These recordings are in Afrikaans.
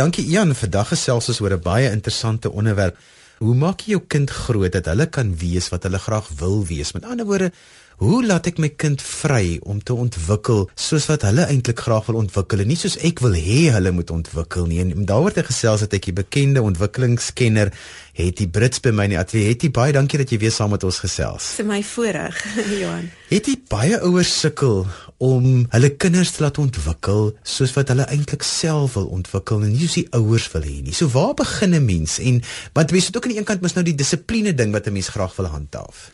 Dankie Ian, vandag gesels ons oor 'n baie interessante onderwerp. Hoe maak jy jou kind groot dat hulle kan wees wat hulle graag wil wees? Met ander woorde, Hoe laat ek my kind vry om te ontwikkel soos wat hulle eintlik graag wil ontwikkel en nie soos ek wil hê hulle moet ontwikkel nie. En daaroor te gesels het ek die bekende ontwikkelingskenner Hetty Brits by my in die ateljee. Hetty, baie dankie dat jy weer saam met ons gesels. Vir my voorreg, Johan. Hetty, baie ouers sukkel om hulle kinders te laat ontwikkel soos wat hulle eintlik self wil ontwikkel en nie soos die ouers wil hê nie. So waar begin 'n mens? En want mense het ook aan die een kant mos nou die dissipline ding wat 'n mens graag wil handhaaf.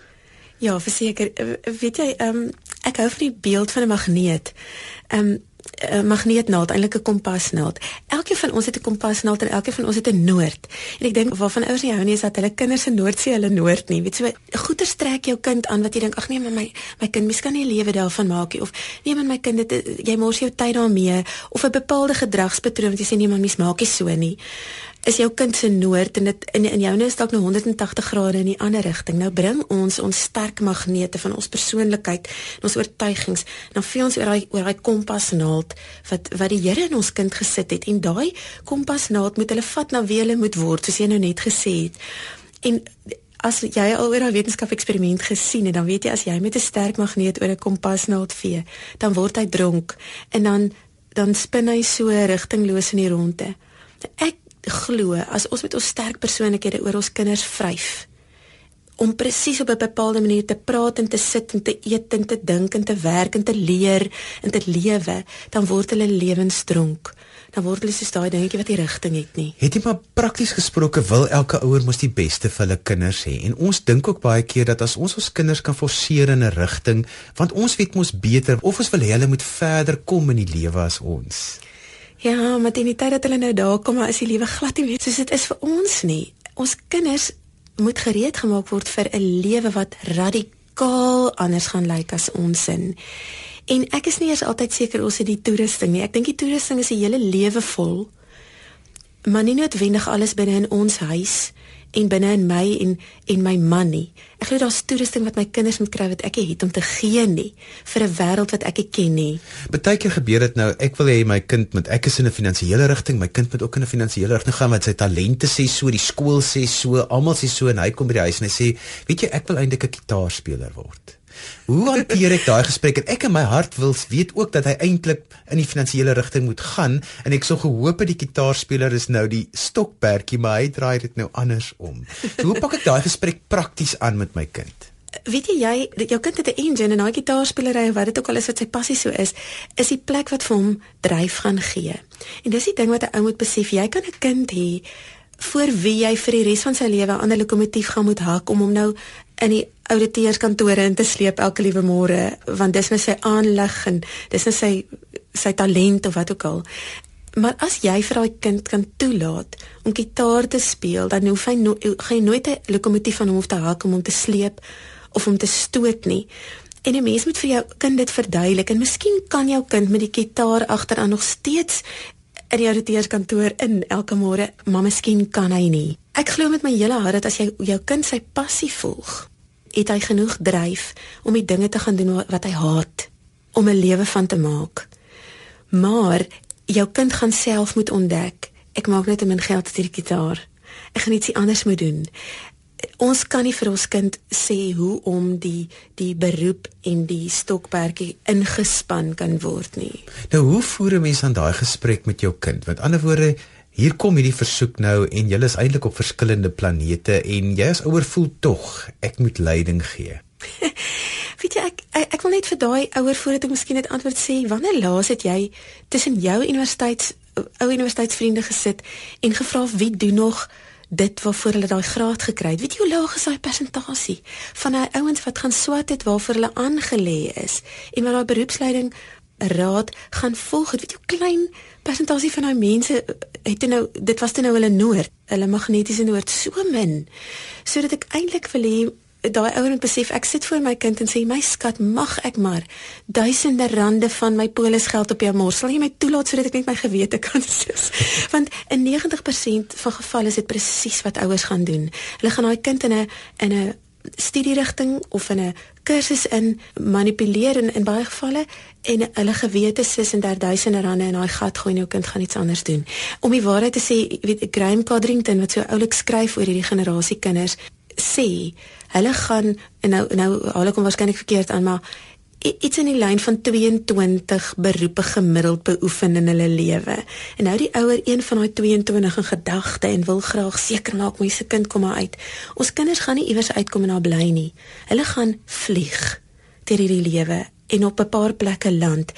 Ja, verseker. Weet jy, ehm um, ek hou van die beeld van 'n magneet. Ehm um, magneetnaald, eintlik 'n kompasnaald. Elkeen van ons het 'n kompasnaald en elkeen van ons het 'n noord. En ek dink waarvan ouers nie hou nie is dat hulle kinders se noord sien hulle noord nie. Weet jy, so, goeie trek jou kind aan wat jy dink, ag nee, maar my my kind mis kan nie lewe daarvan maak nie of nee, maar my kind dit jy mors jou tyd daarmee of 'n bepaalde gedragspatroon wat jy sê nee, maar mis maak nie so nie is jou kind se noord en dit in in joune is dalk nou 180 grade in die ander rigting. Nou bring ons ons sterk magnete van ons persoonlikheid en ons oortuigings dan vee ons oor daai oor daai kompasnaald wat wat die Here in ons kind gesit het en daai kompasnaald moet hulle vat na wie hulle moet word soos jy nou net gesê het. En as jy al oor 'n wetenskap eksperiment gesien het, dan weet jy as jy met 'n sterk magneet oor 'n kompasnaald vee, dan word hy dronk en dan dan spin hy so rigtingloos in die ronde. Ek glo as ons met ons sterk persoonlikhede oor ons kinders vryf om presies op 'n bepaalde manier te praat en te sit en te eet en te dink en te werk en te leer en te lewe, dan word hulle lewensdronk. Dan word hulle soos daai dingetjie wat nie rigting het nie. Het jy maar prakties gesproke wil elke ouer mos die beste vir hulle kinders hê. En ons dink ook baie keer dat as ons ons kinders kan forceer in 'n rigting, want ons weet mos beter of ons wil hê hulle moet verder kom in die lewe as ons. Ja, maar teen die tyd dat hulle nou daar kom, is die lewe glad nie meer soos dit is vir ons nie. Ons kinders moet gereed gemaak word vir 'n lewe wat radikaal anders gaan lyk as ons sin. En ek is nie eers altyd seker ons het die toerusting nie. Ek dink die toerusting is 'n hele lewe vol. Maar nie noodwendig alles binne in ons huis en binne in my en en my man nie. Ek glo daar's toerusting wat my kinders moet kry wat ek het om te gee nie vir 'n wêreld wat ek ken nie. Partykeer gebeur dit nou, ek wil hê my kind moet ek is in 'n finansiële rigting, my kind moet ook in 'n finansiële rigting gaan want sy talente sê so, die skool sê so, almal sê so en hy kom by die huis en hy sê, "Weet jy, ek wil eintlik 'n kitaarspeler word." Hoe hanteer ek daai gesprek? En ek in my hart wil weet ook dat hy eintlik in die finansiële rigting moet gaan en ek sou gehoop het die kitaarspeler is nou die stokperdjie, maar hy draai dit nou andersom. So, hoe pak ek daai gesprek prakties aan met my kind? Weet jy jy jou kind het 'n engine en daai kitaarspeelery wat dit ook al is wat sy passie so is, is die plek wat vir hom dryf gaan gee. En dis die ding wat 'n ou moet besef, jy kan 'n kind hê vir wie jy vir die res van sy lewe 'n ander lokomotief gaan moet hak om hom nou in die ouditeurskantore in te sleep elke liewe môre want dis nou sy aanleg en dis nou sy sy talent of wat ook al. Maar as jy vir daai kind kan toelaat om gitaar te speel, dan hoef hy no, gaan jy nooit 'n lokomotief van hom hoef te hak om hom te sleep of om te stoot nie. En 'n mens moet vir jou kind dit verduidelik en miskien kan jou kind met die gitaar agteraan nog steeds in die ouditeurskantoor in elke môre, maar miskien kan hy nie. Ek glo met my hele hart dat as jy jou kind sy passie volg, het hy genoeg dryf om die dinge te gaan doen wat hy haat om 'n lewe van te maak. Maar jou kind gaan self moet ontdek. Ek maak net 'n min geld met die gitaar. Ek gaan ietsie anders moet doen ons kan nie vir ons kind sê hoe om die die beroep en die stokperdjie ingespan kan word nie. Nou hoe voer 'n mens aan daai gesprek met jou kind? Met ander woorde, hier kom hierdie versoek nou en julle is eintlik op verskillende planete en jy as ouer voel tog ek moet leiding gee. Weet jy ek, ek ek wil net vir daai ouer voordat ek miskien net antwoord sê wanneer laas het jy tussen jou universiteits ou universiteitsvriende gesit en gevra wie doen nog dit waarvoor hulle daai graad gekry het. Weet jy hoe laag is daai persentasie van daai ouens wat gaan swat het waarvoor hulle aangelê is en wat daai beroepsleiding raad gaan volg. Weet jy hoe klein persentasie van daai mense het nou dit was toe nou hulle noord, hulle magnetiese noord so min sodat ek eintlik wil hê daai ouer moet besef ek sit voor my kind en sê my skat mag ek maar duisende rande van my polisgeld op jou mors? Sal jy my toelaat sodat ek net my gewete kan soos want in 90% van gevalle is dit presies wat ouers gaan doen. Hulle gaan daai kind in 'n in 'n studierigting of in 'n kursus in manipuleer in, in baie gevalle en hulle gewete sis en daar duisende rande in daai gat gooi en jou kind gaan iets anders doen. Om die waarheid te sê, weet Graham Codrington wat so oulik skryf oor hierdie generasie kinders sê hulle gaan nou nou hulle kom waarskynlik verkeerd aan maar iets in die lyn van 22 beroepe gemiddeld beoefen in hulle lewe. En nou die ouer een van daai 22 in gedagte en wil graag seker maak my se kind kom maar uit. Ons kinders gaan nie iewers uitkom en daar bly nie. Hulle gaan vlieg deur hierdie lewe en op 'n paar plekke land.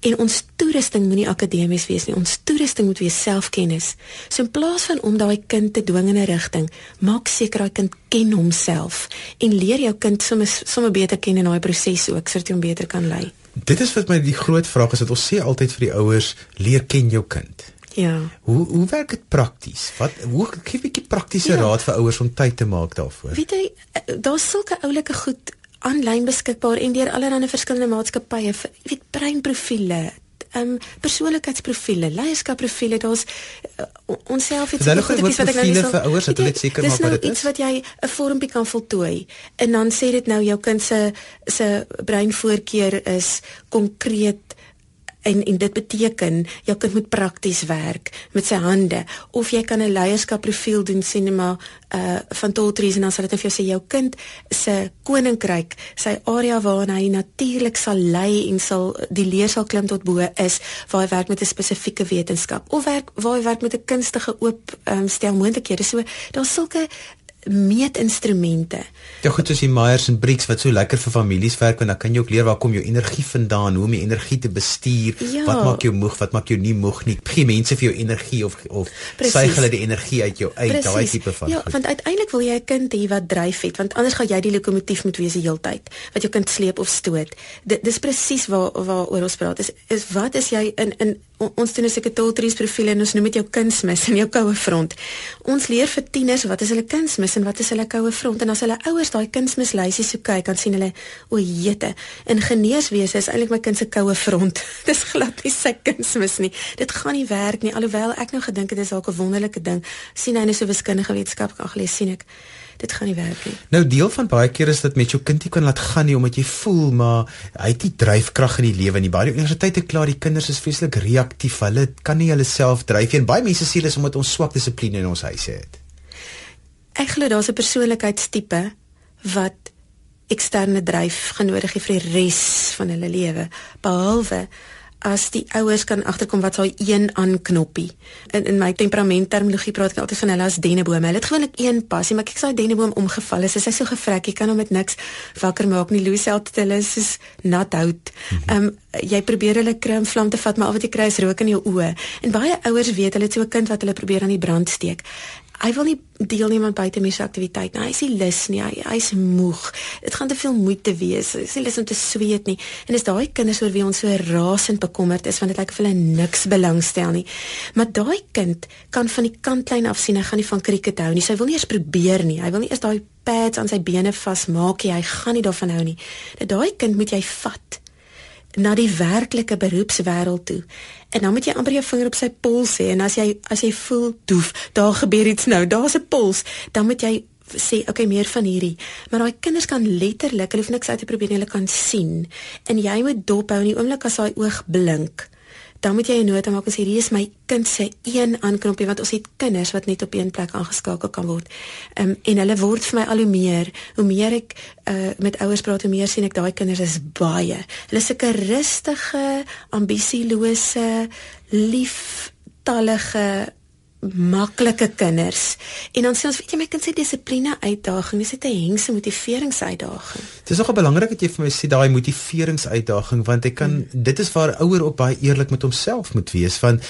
En ons toerusting moenie akademies wees nie. Ons toerusting moet wees selfkennis. So in plaas van om daai kind te dwing in 'n rigting, maak seker daai kind ken homself en leer jou kind sommer sommer beter ken in daai proses ook sodat hy hom beter kan lei. Dit is wat my die groot vraag is wat ons sê altyd vir die ouers, leer ken jou kind. Ja. Hoe hoe werk dit prakties? Wat hoe gee 'n bietjie praktiese ja. raad vir ouers om tyd te maak daarvoor? Weet jy, eh, daar's sulke oulike goed aanlyn beskikbaar en deur allerlei verskillende maatskappye, jy weet breinprofiele, ehm um, persoonlikheidsprofiele, leierskapprofiele, daar's uh, onsself iets wat ek nou nie vir ouers het dit seker maak nou wat dit is. Dis iets wat jy 'n vormpie kan voltooi en dan sê dit nou jou kind se se breinvoorkeur is konkreet en en dit beteken jou kind moet prakties werk met sy hande. Of jy kan 'n leierskapprofiel doen sien maar uh van Toltrees en dan sal dit vir jou sê jou kind se koninkryk sy area waarin hy natuurlik sal lei en sal die leer sal klim tot bo is waar hy werk met 'n spesifieke wetenskap. Of werk waar hy werk met 'n kunstige oop um, stel moontlikhede. So daar's sulke meetinstrumente. Ja goed soos die Myers en Briggs wat so lekker vir families werk want dan kan jy ook leer waar kom jou energie vandaan, hoe om jou energie te bestuur, ja. wat maak jou moeg, wat maak jou nie moeg nie. Gee mense vir jou energie of of suig hulle die energie uit jou uit, daai tipe van. Ja, goed. want uiteindelik wil jy 'n kind hê wat dryf het, want anders gaan jy die lokomotief moet wees die hele tyd wat jou kind sleep of stoot. Dit dis presies waar waaroor ons praat. Is is wat is jy in in ons doen 'n sekretariaat profiel en ons noem dit jou kunsmis en jou koue front. Ons leer vir tieners wat is hulle kunsmis en wat is hulle koue front en as hulle ouers daai kunsmislysies so kyk, dan sien hulle o, jete, ingenieurswese is eintlik my kind se koue front. Dis glad nie sy kunsmis nie. Dit gaan nie werk nie alhoewel ek nou gedink het dit is dalk 'n wonderlike ding. sien hy net so wiskundige wetenskap kan gelees sien ek dit gaan nie werk nie. Nou deel van baie keer is dat met jou kind nie kan laat gaan nie omdat jy voel maar hy het nie dryfkrag in die lewe nie. Baie universiteit het klaar die kinders is vreeslik reaktief. Hulle kan nie hulle self dryf nie. En baie mense sê dis omdat ons swak dissipline in ons huise het. Ek glo daar's 'n persoonlikheidstipe wat eksterne dryf genodig het vir die res van hulle lewe behalwe as die ouers kan agterkom wat daai een aanknoppie. In in my temperament terminologie praat ek altyd van hulle as denneboom. Hulle het gewoonlik een passie, maar kyk as daai denneboom omgeval is, is hy so gevrek, jy kan hom met niks wakker maak nie. Looseld hulle is soos nat hout. Mhm. Ehm um, jy probeer hulle krimp vlam te vat, maar al wat jy kry is rook in jou oë. En baie ouers weet hulle het so 'n kind wat hulle probeer aan die brand steek hy wil nie deelneem aan buitemuurse aktiwiteit nie. Hy is nie lus nie. Hy hy's moeg. Dit gaan te veel moeite wees. Hy is nie lus om te sweet nie. En dis daai kinders oor wie ons so rasend bekommerd is want dit lyk of hulle niks belangstel nie. Maar daai kind kan van die kantlyn af sien hy gaan nie van krieket hou nie. Sy wil nie eens probeer nie. Hy wil nie eens daai pads aan sy bene vasmaak nie. Hy gaan nie daarvan hou nie. Dat daai kind moet jy vat na die werklike beroepswêreld toe. En dan moet jy amper jou vinger op sy pols hê en as jy as jy voel doef, daar gebeur iets nou, daar's 'n pols, dan moet jy sê okay meer van hierdie. Maar daai kinders kan letterlik, hulle hoef niks uit te probeer nie, hulle kan sien. En jy moet dop hou in die oomblik as daai oog blink dan moet jy 'n nota maak as hierdie is my kind se een aanknopie want ons het kinders wat net op een plek aangeskakel kan word. Ehm um, en hulle word vir my al hoe meer, hoe meer ek uh, met ouers praat, hoe meer sien ek daai kinders is baie. Hulle is sulke rustige, ambisielose, lieftallige maklike kinders. En dan sê ons, weet jy, my kind se dissipline uitdaging, dis 'n hengse motiveringsuitdaging. Dit is nogal belangrik dat jy vir my sê daai motiveringsuitdaging want ek kan hmm. dit is waar ouer ook baie eerlik met homself moet wees van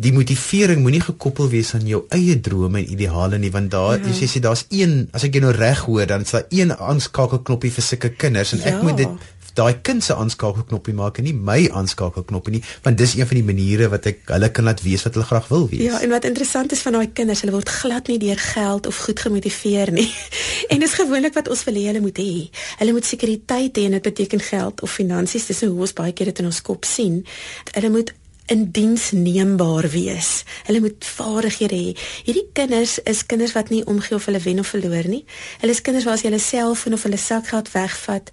die motivering moenie gekoppel wees aan jou eie drome en ideale nie want daar ja. jy sê daar's een as ek jou nou reg hoor dan is daar een aanskakelknoppie vir sulke kinders en ja. ek moet dit daai kind se aanskakelknoppie maak en nie my aanskakelknoppie nie want dis een van die maniere wat ek hulle kan laat weet wat hulle graag wil wees. Ja, en wat interessant is van daai kinders, hulle word glad nie deur geld of goed gemotiveer nie. en dis gewoonlik wat ons wil hê hulle moet hê. Hulle moet sekuriteit hê en dit beteken geld of finansies, dis hoe ons baie keer dit in ons kop sien. Hulle moet in diensneembaar wees. Hulle moet vaardighede hê. Hierdie kinders is kinders wat nie omgee of hulle wen of verloor nie. Hulle is kinders waar as jy hulle selfoon of hulle sakgeld wegvat,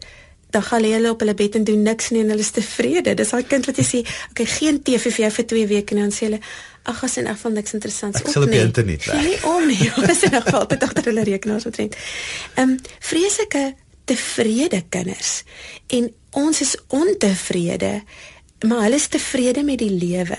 dan gaan hulle op hulle bed en doen niks nie en hulle is tevrede. Dis daai kind wat jy sê, "Oké, okay, geen TV vir jou vir 2 weke nie." En dan sê hulle, "Ag, as in afval niks interessants op nie." Ek sal op die internet werk. Nee, om nie. Ons is nog altyd agter hulle rekenaars wat rent. Ehm, um, vreeslike tevrede kinders en ons is ontevrede maar hulle is tevrede met die lewe.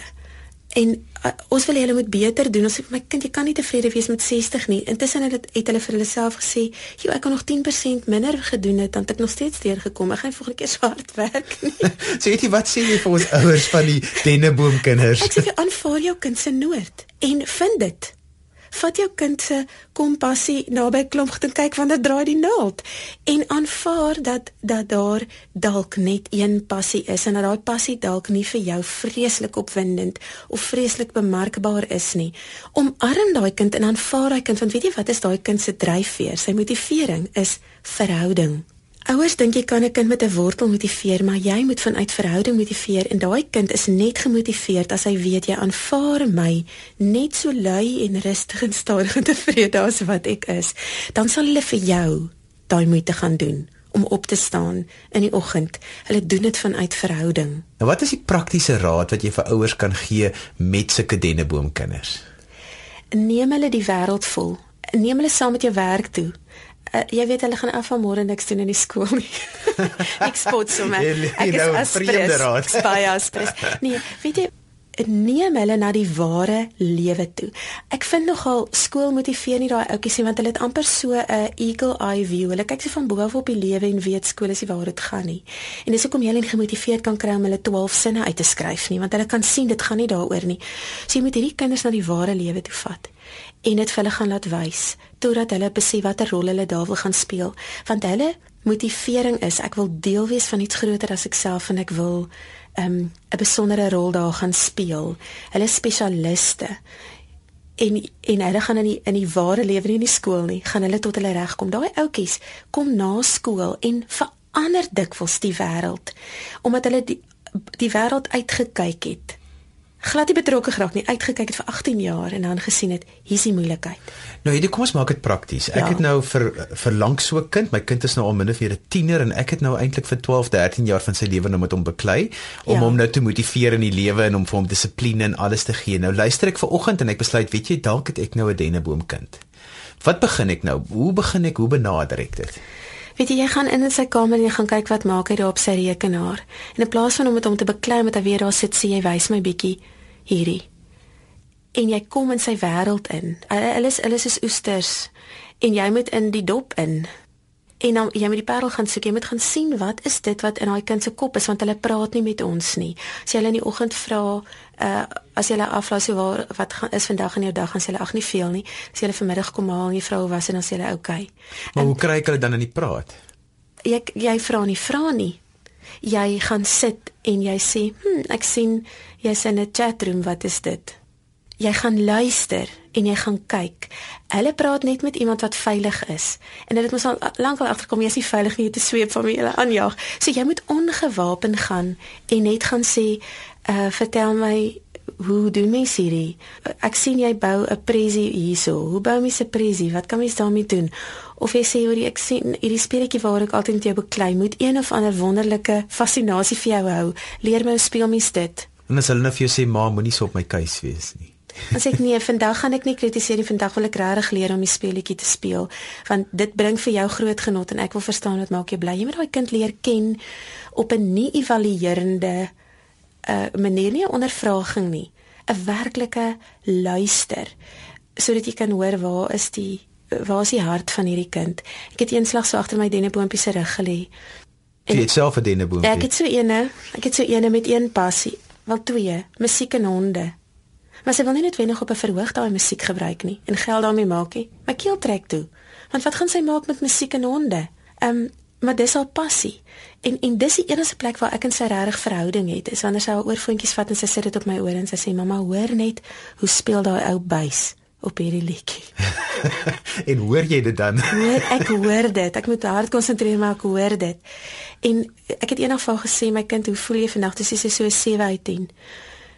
En uh, ons wil hulle moet beter doen. Ons sê my kind, jy kan nie tevrede wees met 60 nie. Intussen het, het hulle vir hulle self gesê, "Jo, ek kan nog 10% minder gedoen het, dan het ek nog steeds deurgekom. Ek gaan volgende keer swart werk nie." so weet jy wat sê jy vir ons ouers van die denneboomkinders? Ek sê aanvaar jou kind se nood en vind dit vat jou kind se kompassie naby klomp en kyk wanneer draai die naald. En aanvaar dat dat daar dalk net een passie is en dat daai passie dalk nie vir jou vreeslik opwindend of vreeslik bemarkbaar is nie. Omarm daai kind en aanvaar daai kind want weet jy wat is daai kind se dryfveer? Sy motivering is verhouding Ouers dink jy kan 'n kind met 'n wortel motiveer, maar jy moet vanuit verhouding motiveer en daai kind is net gemotiveerd as hy weet jy aanvaar my net so lui en rustig en stadig en tevrede as wat ek is. Dan sal hulle vir jou daai moeite gaan doen om op te staan in die oggend. Hulle doen dit vanuit verhouding. Nou wat is die praktiese raad wat jy vir ouers kan gee met sulke denneboomkinders? Neem hulle die wêreld vol. Neem hulle saam met jou werk toe uh, jy weet hulle gaan af van môre niks doen in die skool nie. ek spot sommer. Ek is nou as vreemde raad. Baie aspres. Nee, weet jy neem hulle na die ware lewe toe. Ek vind nogal skool motiveer nie daai ouetjies nie want hulle het amper so 'n eagle eye view. Hulle kyk so van bo af op die lewe en weet skool is nie waar dit gaan nie. En dis hoekom jy hulle gemotiveerd kan kry om hulle 12 sinne uit te skryf nie want hulle kan sien dit gaan nie daaroor nie. So jy moet hierdie kinders na die ware lewe toe vat en dit vir hulle gaan laat wys totdat hulle besef watter rol hulle daar wil gaan speel want hulle motivering is ek wil deel wees van iets groter as ek self en ek wil um, 'n besondere rol daar gaan speel. Hulle spesialiste en en hulle gaan in die in die ware lewe nie in die skool nie, gaan hulle tot hulle reg kom. Daai ouetjies kom na skool en verander dikwels die wêreld omdat hulle die die wêreld uitgekyk het glad nie betrokke geraak nie, uitgekyk het vir 18 jaar en dan gesien het hier's die moeilikheid. Nou hierdie kom ons maak dit prakties. Ek ja. het nou vir vir lank so 'n kind, my kind is nou al minder vir 'n tiener en ek het nou eintlik vir 12, 13 jaar van sy lewe nou met hom beklei om ja. hom nou te motiveer in die lewe en om vir hom dissipline en alles te gee. Nou luister ek ver oggend en ek besluit, weet jy, dalk het ek nou 'n denneboomkind. Wat begin ek nou? Hoe begin ek? Hoe benader ek dit? Weet jy, jy gaan in in sy kamer en jy gaan kyk wat maak hy daar op sy rekenaar. En in plaas van om met hom te beklei met hy weer daar sit, sê jy wys my bietjie hierdie. En jy kom in sy wêreld in. Hulle is hulle is soos oesters en jy moet in die dop in. En dan jy moet die parel gaan soek. Jy moet gaan sien wat is dit wat in daai kind se kop is want hulle praat nie met ons nie. As jy hulle in die oggend vra, uh as jy hulle aflaai so waar wat gaan is vandag in jou dag, dan sê hulle ag nie veel nie. As jy hulle vanmiddag kom haal en jy vra hoe was dit dan sê hulle. Okay. Maar en, hoe kry ek hulle dan in die praat? Jy jy vra nie, vra nie jy gaan sit en jy sê, "Hm, ek sien jy's in 'n chatroom, wat is dit?" Jy gaan luister en jy gaan kyk. Hulle praat net met iemand wat veilig is. En dit moet al lankal agterkom jy's nie veilig nie, jy te sweep van hulle aanjaag. So jy moet ongewapen gaan en net gaan sê, "Uh, vertel my hoe doen mense hierdie? Ek sien jy bou 'n presie hierso. Hoe bou mense 'n presie? Wat kan mens daarmee doen?" of jy sê oor die ek sien hierdie speletjie waar ek altyd met jou beklei moet een of ander wonderlike fascinasie vir jou hou. Leer my hoe speel mens dit? En as hulle nou vir jou sê ma moenie so op my keus wees nie. As ek nee, vandag gaan ek nie kritiseer nie. Vandag wil ek regtig leer om die speletjie te speel want dit bring vir jou groot genot en ek wil verstaan wat maak jou bly. Jy moet daai kind leer ken op 'n nie evaluerende uh manier nie, ondervraging nie. 'n werklike luister sodat jy kan hoor waar is die waar is die hart van hierdie kind? Ek het eenslag so agter my denneboompie se rug gelê. Jy het self 'n denneboompie. Ek het so eene, ek het so eene met een passie, wel twee, musiek en honde. Maar sy wil nie net wenig op 'n verhoog daai musiek gebruik nie en geld daarmee maak nie. My keel trek toe. Want wat gaan sy maak met musiek en honde? Ehm um, maar dis al passie. En en dis die enigste plek waar ek en sy regtig verhouding het. Is wanneer sy haar oorfoontjies vat en sy sit dit op my oor en sy sê mamma, hoor net hoe speel daai ou buis op hierdie liedjie. en hoor jy dit dan? hoor, ek hoor dit. Ek moet hard konsentreer maar ek hoor dit. En ek het eendag vir gesê my kind, hoe voel jy vandag? Dis sy so 7 uit 10.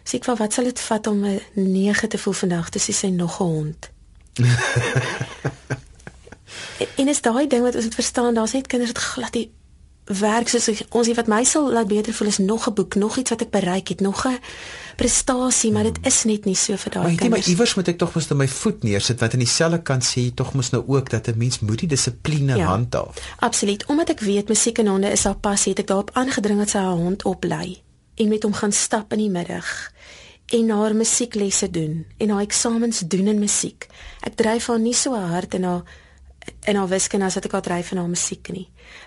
Sê ek, "Wat sal dit vat om 'n 9 te voel vandag?" Dis sy nog 'n hond. en is daai ding wat ons moet verstaan, daar's net kinders wat glad nie werk soos ons wat my sal laat beter voel is nog 'n boek, nog iets wat ek bereik het, nog 'n prestasie, maar dit is net nie so vir daai kinders. Maar iewers moet ek tog mos my voet neersit want aan dieselfde kant sê jy tog mos nou ook dat 'n mens moet die dissipline ja, handhaaf. Absoluut. Omdat ek weet musiek en honde is haar passie, het ek daarop aangedring dat sy haar hond oplei en met hom gaan stap in die middag en haar musieklesse doen en haar eksamens doen in musiek. Ek dryf haar nie so hard in haar in haar wiskunde as wat ek haar dryf in haar musiek nie.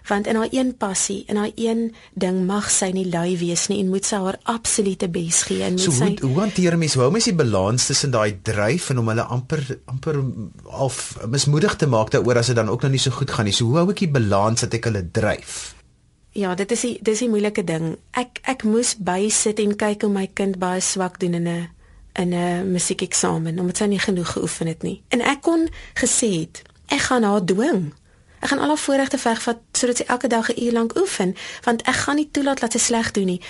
Want in haar een passie, in haar een ding mag sy nie lui wees nie en moet sy haar absolute bes gee en moet so, sy hoe, hoe hanteer mens hoe mens die balans tussen daai dryf en om hulle amper amper half mismoedig te maak daaroor as dit dan ook nou nie so goed gaan nie. So hoe hou ek die balans dat ek hulle dryf? Ja, dit is die dis die moeilike ding. Ek ek moes bysit en kyk hoe my kind baie swak doen in 'n in 'n musiekeksamen omdat sy nie genoeg geoefen het nie. En ek kon gesê het ek gaan haar dwing. Ek gaan al haar voorregte vegvat sodat sy elke dag 'n uur lank oefen, want ek gaan nie toelaat dat sy sleg doen nie.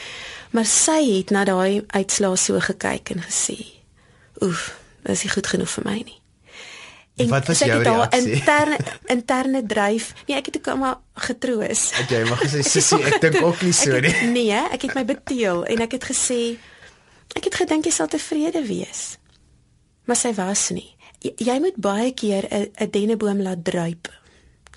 Maar sy het na daai uitslae so gekyk en gesê: "Oef, dit is nie goed genoeg vir my nie." En wat was jou reaksie? Interne interne dryf. Nee, ek het ook maar getroos. Het jy maar gesê sussie, ek dink ook nie so nie. Nee, ek het my beteel en ek het gesê ek het gedink jy sal tevrede wees. Maar sy was nie jy moet baie keer 'n 'n denneboom laat druip.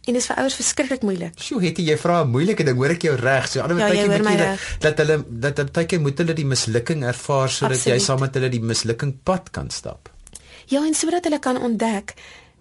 En dit is vir ouers verskriklik moeilik. Sjoe, het jy vra 'n moeilike ding, hoor ek jou reg? So ander ja, tydjie moet jy dat, dat hulle dat dat tydjie moet hulle die mislukking ervaar sodat jy saam met hulle die mislukking pad kan stap. Ja, en sodat hulle kan ontdek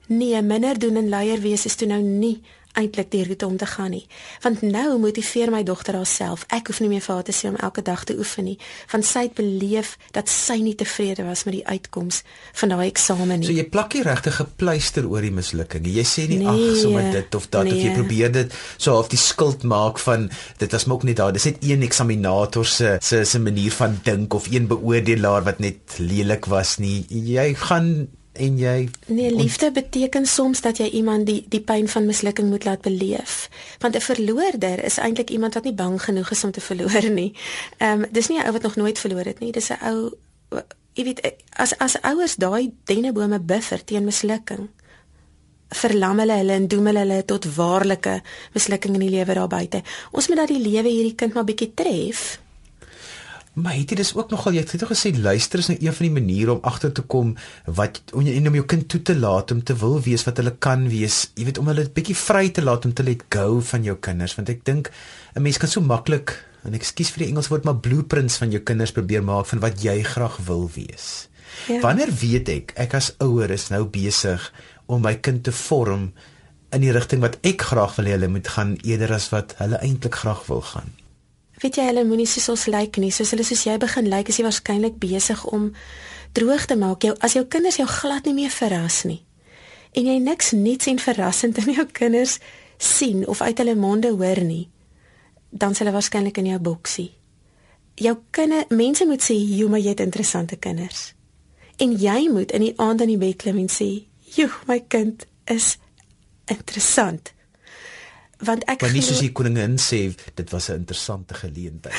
nee, minder doen en leier wees is toe nou nie eintlik die roete om te gaan nie. Want nou motiveer my dogter haarself. Ek hoef nie meer vir haar te sê om elke dag te oefen nie, want sy het beleef dat sy nie tevrede was met die uitkoms van daai eksamen nie. So jy plak nie regtig 'n pleister oor die mislukking. Jy sê nie nee, ag, sommer dit of dat nee. of jy probeer dit so of die skuld maak van dit was mok nie daar. Dis net een eksaminator se se se manier van dink of een beoordelaar wat net lelik was nie. Jy gaan en jy Nee, liefde beteken soms dat jy iemand die die pyn van mislukking moet laat beleef. Want 'n verloorder is eintlik iemand wat nie bang genoeg is om te verloor nie. Ehm um, dis nie 'n ou wat nog nooit verloor het nie. Dis 'n ou jy weet as as ouers daai dennebome buffer teen mislukking verlam hulle hulle en doen hulle hulle tot waarlike mislukking in die lewe daar buite. Ons moet dat die lewe hierdie kind maar bietjie tref. Maar het jy dis ook nogal jy het gesê luister is nou een van die maniere om agter te kom wat om jy om jou kind toe te laat om te wil wees wat hulle kan wees. Jy weet om hulle 'n bietjie vry te laat om te let go van jou kinders want ek dink 'n mens kan so maklik en ek skuis vir die Engels woord maar blueprints van jou kinders probeer maak van wat jy graag wil wees. Ja. Wanneer weet ek ek as ouer is nou besig om my kind te vorm in die rigting wat ek graag wil hê hulle moet gaan eerder as wat hulle eintlik graag wil gaan? Weet jy hulle moenie soos ons lyk nie. Soos hulle soos jy begin lyk is jy waarskynlik besig om droog te maak. Jou as jou kinders jou glad nie meer verras nie en jy niks niets en verrassend in jou kinders sien of uit hulle monde hoor nie dan sal hulle waarskynlik in jou boksie. Jou kinders mense moet sê jy maar jy het interessante kinders. En jy moet in die aand in die bed klim en sê joe my kind is interessant want ek Maar nie soos die koningin sê dit was 'n interessante geleentheid.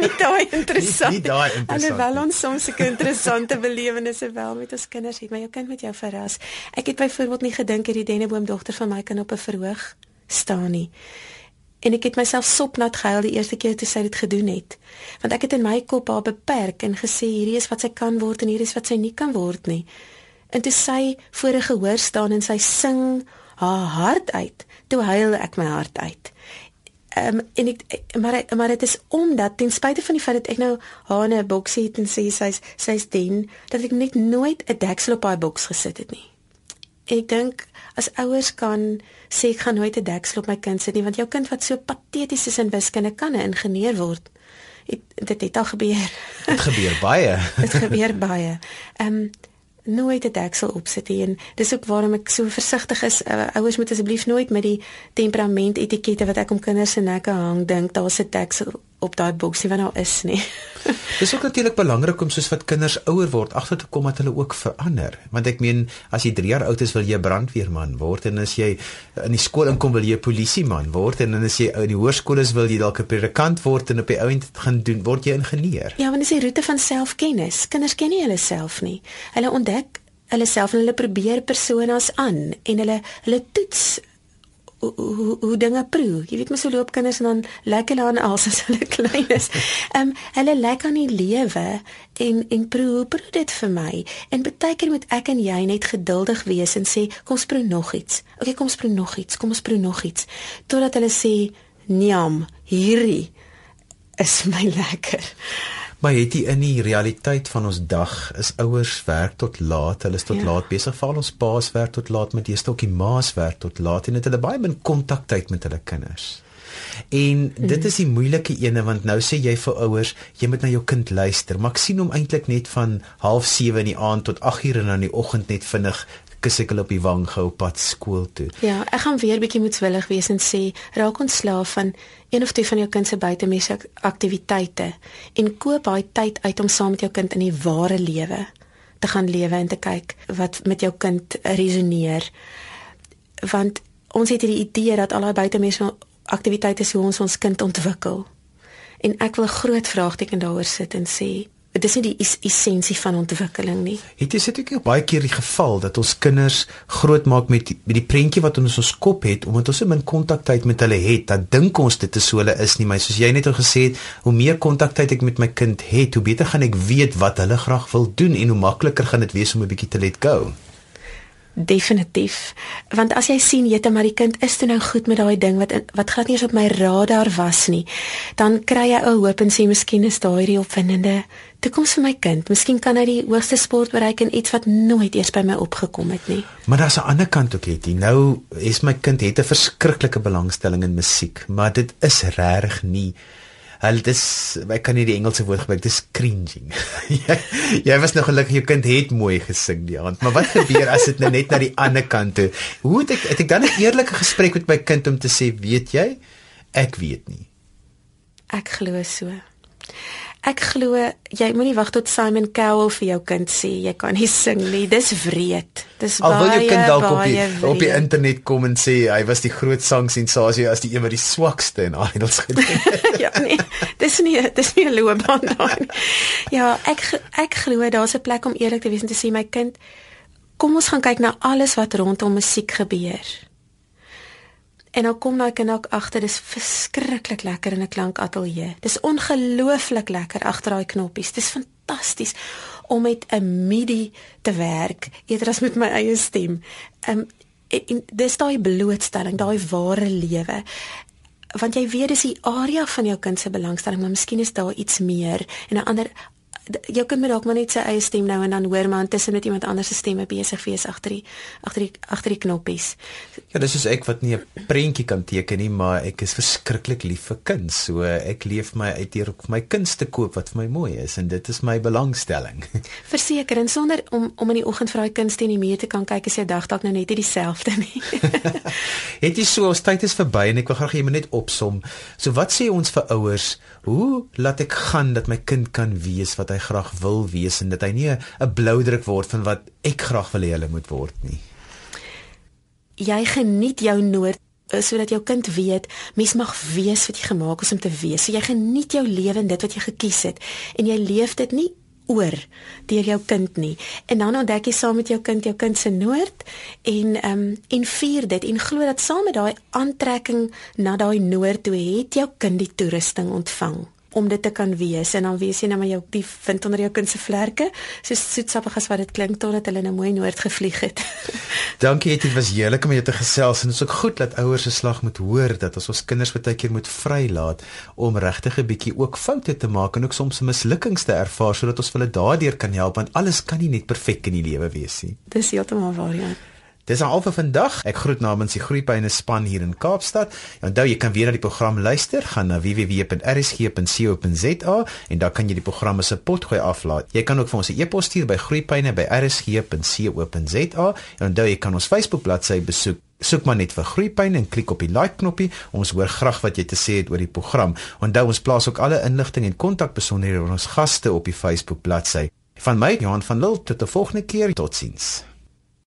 nie daai interessant. Nie, nie daai interessant. Alhoewel ons soms sulke interessante belewennisse wel met ons kinders het, maar jou kind moet jou verras. Ek het byvoorbeeld nie gedink hierdie denneboom dogter van my kan op 'n verhoog staan nie. En ek het myself sopnat gehuil die eerste keer toe sy dit gedoen het. Want ek het in my kop haar beperk en gesê hierdie is wat sy kan word en hierdie is wat sy nie kan word nie. En toe sy voor 'n gehoor staan en sy sing haar hart uit toe huil ek my hart uit. Ehm um, en ek maar maar dit is omdat ten spyte van die feit dat ek nou haar in 'n boksie het en sê sy's sy's den dat ek net nooit 'n deksel op haar boks gesit het nie. Ek dink as ouers kan sê ek gaan nooit 'n deksel op my kind sit nie want jou kind wat so pateties is in wiskunde kan 'n ingenieur word. Het, dit het al gebeur. Dit gebeur baie. dit gebeur baie. Ehm um, nooit 'n deksel opsit nie en dis ook waarom ek so versigtig is. Uh, ouers moet asseblief nooit met die temperament etikette wat ek om kinders se nekke hang dink daar's 'n deksel op daai boksie wat daar is nie. Dis ook natuurlik belangrik om soos wat kinders ouer word agter te kom dat hulle ook verander. Want ek meen as jy 3 jaar oud is wil jy brandweerman word en as jy in die skool inkom wil jy polisieman word en dan as jy in die hoërskool is wil jy dalk 'n predikant word en op die ouend gaan doen word jy ingenieur. Ja, want dis die roete van selfkennis. Kinders ken nie hulle self nie. Hulle ontdek hulle self en hulle probeer personas aan en hulle hulle toets hoe hoe, hoe dinge proe. Jy weet mos hoe loop kinders en dan lekker hulle aan als as hulle klein is. Ehm um, hulle lek aan die lewe en en proe hoe proe dit vir my. En baie keer moet ek en jy net geduldig wees en sê kom sproe nog iets. Okay, kom sproe nog iets. Kom ons proe nog iets totdat hulle sê "Niam, hierdie is my lekker." Maar het jy in die realiteit van ons dag is ouers werk tot laat. Hulle is tot ja. laat besig. Val ons paas werk tot laat met die stokkie maas werk tot laat en het hulle baie min kontaktyd met hulle kinders. En dit is die moeilike ene want nou sê jy vir ouers, jy moet na jou kind luister, maar ek sien hom eintlik net van 07:30 in die aand tot 8:00 in die oggend net vinnig kus ek hulle op die wang gehou pad skool toe. Ja, ek gaan weer bietjie moetswillig wees en sê raak ontslaaf van een of twee van jou kind se buitemuise aktiwiteite en koop daai tyd uit om saam met jou kind in die ware lewe te gaan lewe en te kyk wat met jou kind resoneer. Want ons het hierdie idee dat al daai buitemuise aktiwiteite hoe ons ons kind ontwikkel. En ek wil groot vraagteken daaroor sit en sê dit is nie die es essensie van ontwikkeling nie. Het jy sit ook baie keer die geval dat ons kinders grootmaak met die, met die prentjie wat ons ons kop het omdat ons so min kontaktyd met hulle het, dat dink ons dit is so hulle is nie, maar soos jy net al gesê het, hoe meer kontaktyd ek met my kind het, hoe beter gaan ek weet wat hulle graag wil doen en hoe makliker gaan dit wees om 'n bietjie te let go. Definitief. Want as jy sien jette maar die kind is toe nou goed met daai ding wat wat glad nie eens op my radar was nie, dan kry jy 'n hoop en sê miskien is daai die opwindende toekoms vir my kind. Miskien kan hy die hoogste sport bereik en iets wat nooit eers by my opgekom het nie. Maar daar's 'n ander kant ook het. Nou is my kind het 'n verskriklike belangstelling in musiek, maar dit is regtig nie Hulle dis ek kan nie die Engelse woord gebruik dis cringing. jy, jy was nog gelukkig jou kind het mooi gesing die aand, maar wat gebeur as dit nou net na die ander kant toe? Hoe het ek het ek dan 'n eerlike gesprek met my kind om te sê, weet jy, ek weet nie. Ek glo so. Ek glo jy moenie wag tot Simon Cowell vir jou kind sê jy kan nie sing nie. Dis wreed. Dis Al baie. Al wil jou kind dalk op die wreed. op die internet kom en sê hy was die groot sangsensasie as die een wat die swakste in Idols gedoen het. ja, nee. Dis nie dis nie 'n loopbaan daai. ja, ek ek glo daar's 'n plek om eerlik te wees en te sê my kind kom ons gaan kyk na alles wat rondom musiek gebeur. En dan kom daai kind ook agter dis verskriklik lekker in 'n klankateljee. Dis ongelooflik lekker agter daai knoppies. Dis fantasties om met 'n MIDI te werk eerder as met my eie stem. Um, dis daai blootstelling, daai ware lewe. Want jy weet dis die area van jou kind se belangstelling, maar miskien is daar iets meer en 'n ander jou kind moet dalk maar net sy eie stem nou en dan hoor maar intussen met iemand anders se stemme besig wees agter die agter die agter die knoppies. Ja, dis soos ek wat nie 'n prentjie kan teken nie, maar ek is verskriklik lief vir kuns. So ek leef my uit hier om my kuns te koop wat vir my mooi is en dit is my belangstelling. Verseker en sonder om om in die oggend vir daai kuns teen die muur te kan kyk as jy dag dalk nou net nie dieselfde nie. Het jy so ons tyd is verby en ek wil graag hê jy moet net opsom. So wat sê ons vir ouers? Hoe laat ek gaan dat my kind kan wees wat hy graag wil wees en dat hy nie 'n bloudruk word van wat ek graag wil hê hulle moet word nie. Jy geniet jou noord eh, sodat jou kind weet mens mag wees wat jy gemaak is om te wees. So jy geniet jou lewe en dit wat jy gekies het en jy leef dit nie oor deur jou kind nie. En dan ontdek jy saam met jou kind jou kind se noord en ehm um, en vier dit en glo dat saam met daai aantrekking na daai noord toe het jou kind die toerusting ontvang om dit te kan wees en dan wees jy nou maar jou die vind onder jou kind se vlerke so soetsappig as wat dit klink totdat hulle nou mooi noord gevlieg het. Dankie dit was heerlik om jou te gesels en dit is ook goed dat ouers se slag moet hoor dat as ons kinders baie keer moet vrylaat om regtig 'n bietjie ook foute te maak en ook soms mislukkings te ervaar sodat ons hulle daardeur kan help want alles kan nie net perfek in die lewe wees nie. Dis heeltemal waar ja. Dis al vir vandag. Ek groet namens die Groepyne span hier in Kaapstad. Onthou jy kan weer na die program luister. Gaan na www.rsg.co.za en daar kan jy die programme se potgooi aflaai. Jy kan ook vir ons 'n e-pos stuur by groepyne@rsg.co.za. En onthou jy kan ons Facebook bladsy besoek Soek maar net vir Groepyn en klik op die like knoppie. Ons hoor graag wat jy te sê het oor die program. Onthou ons plaas ook alle inligting en kontakbesonderhede oor ons gaste op die Facebook bladsy. Van my Johan van Lille tot 'n volgende keer. Totsiens.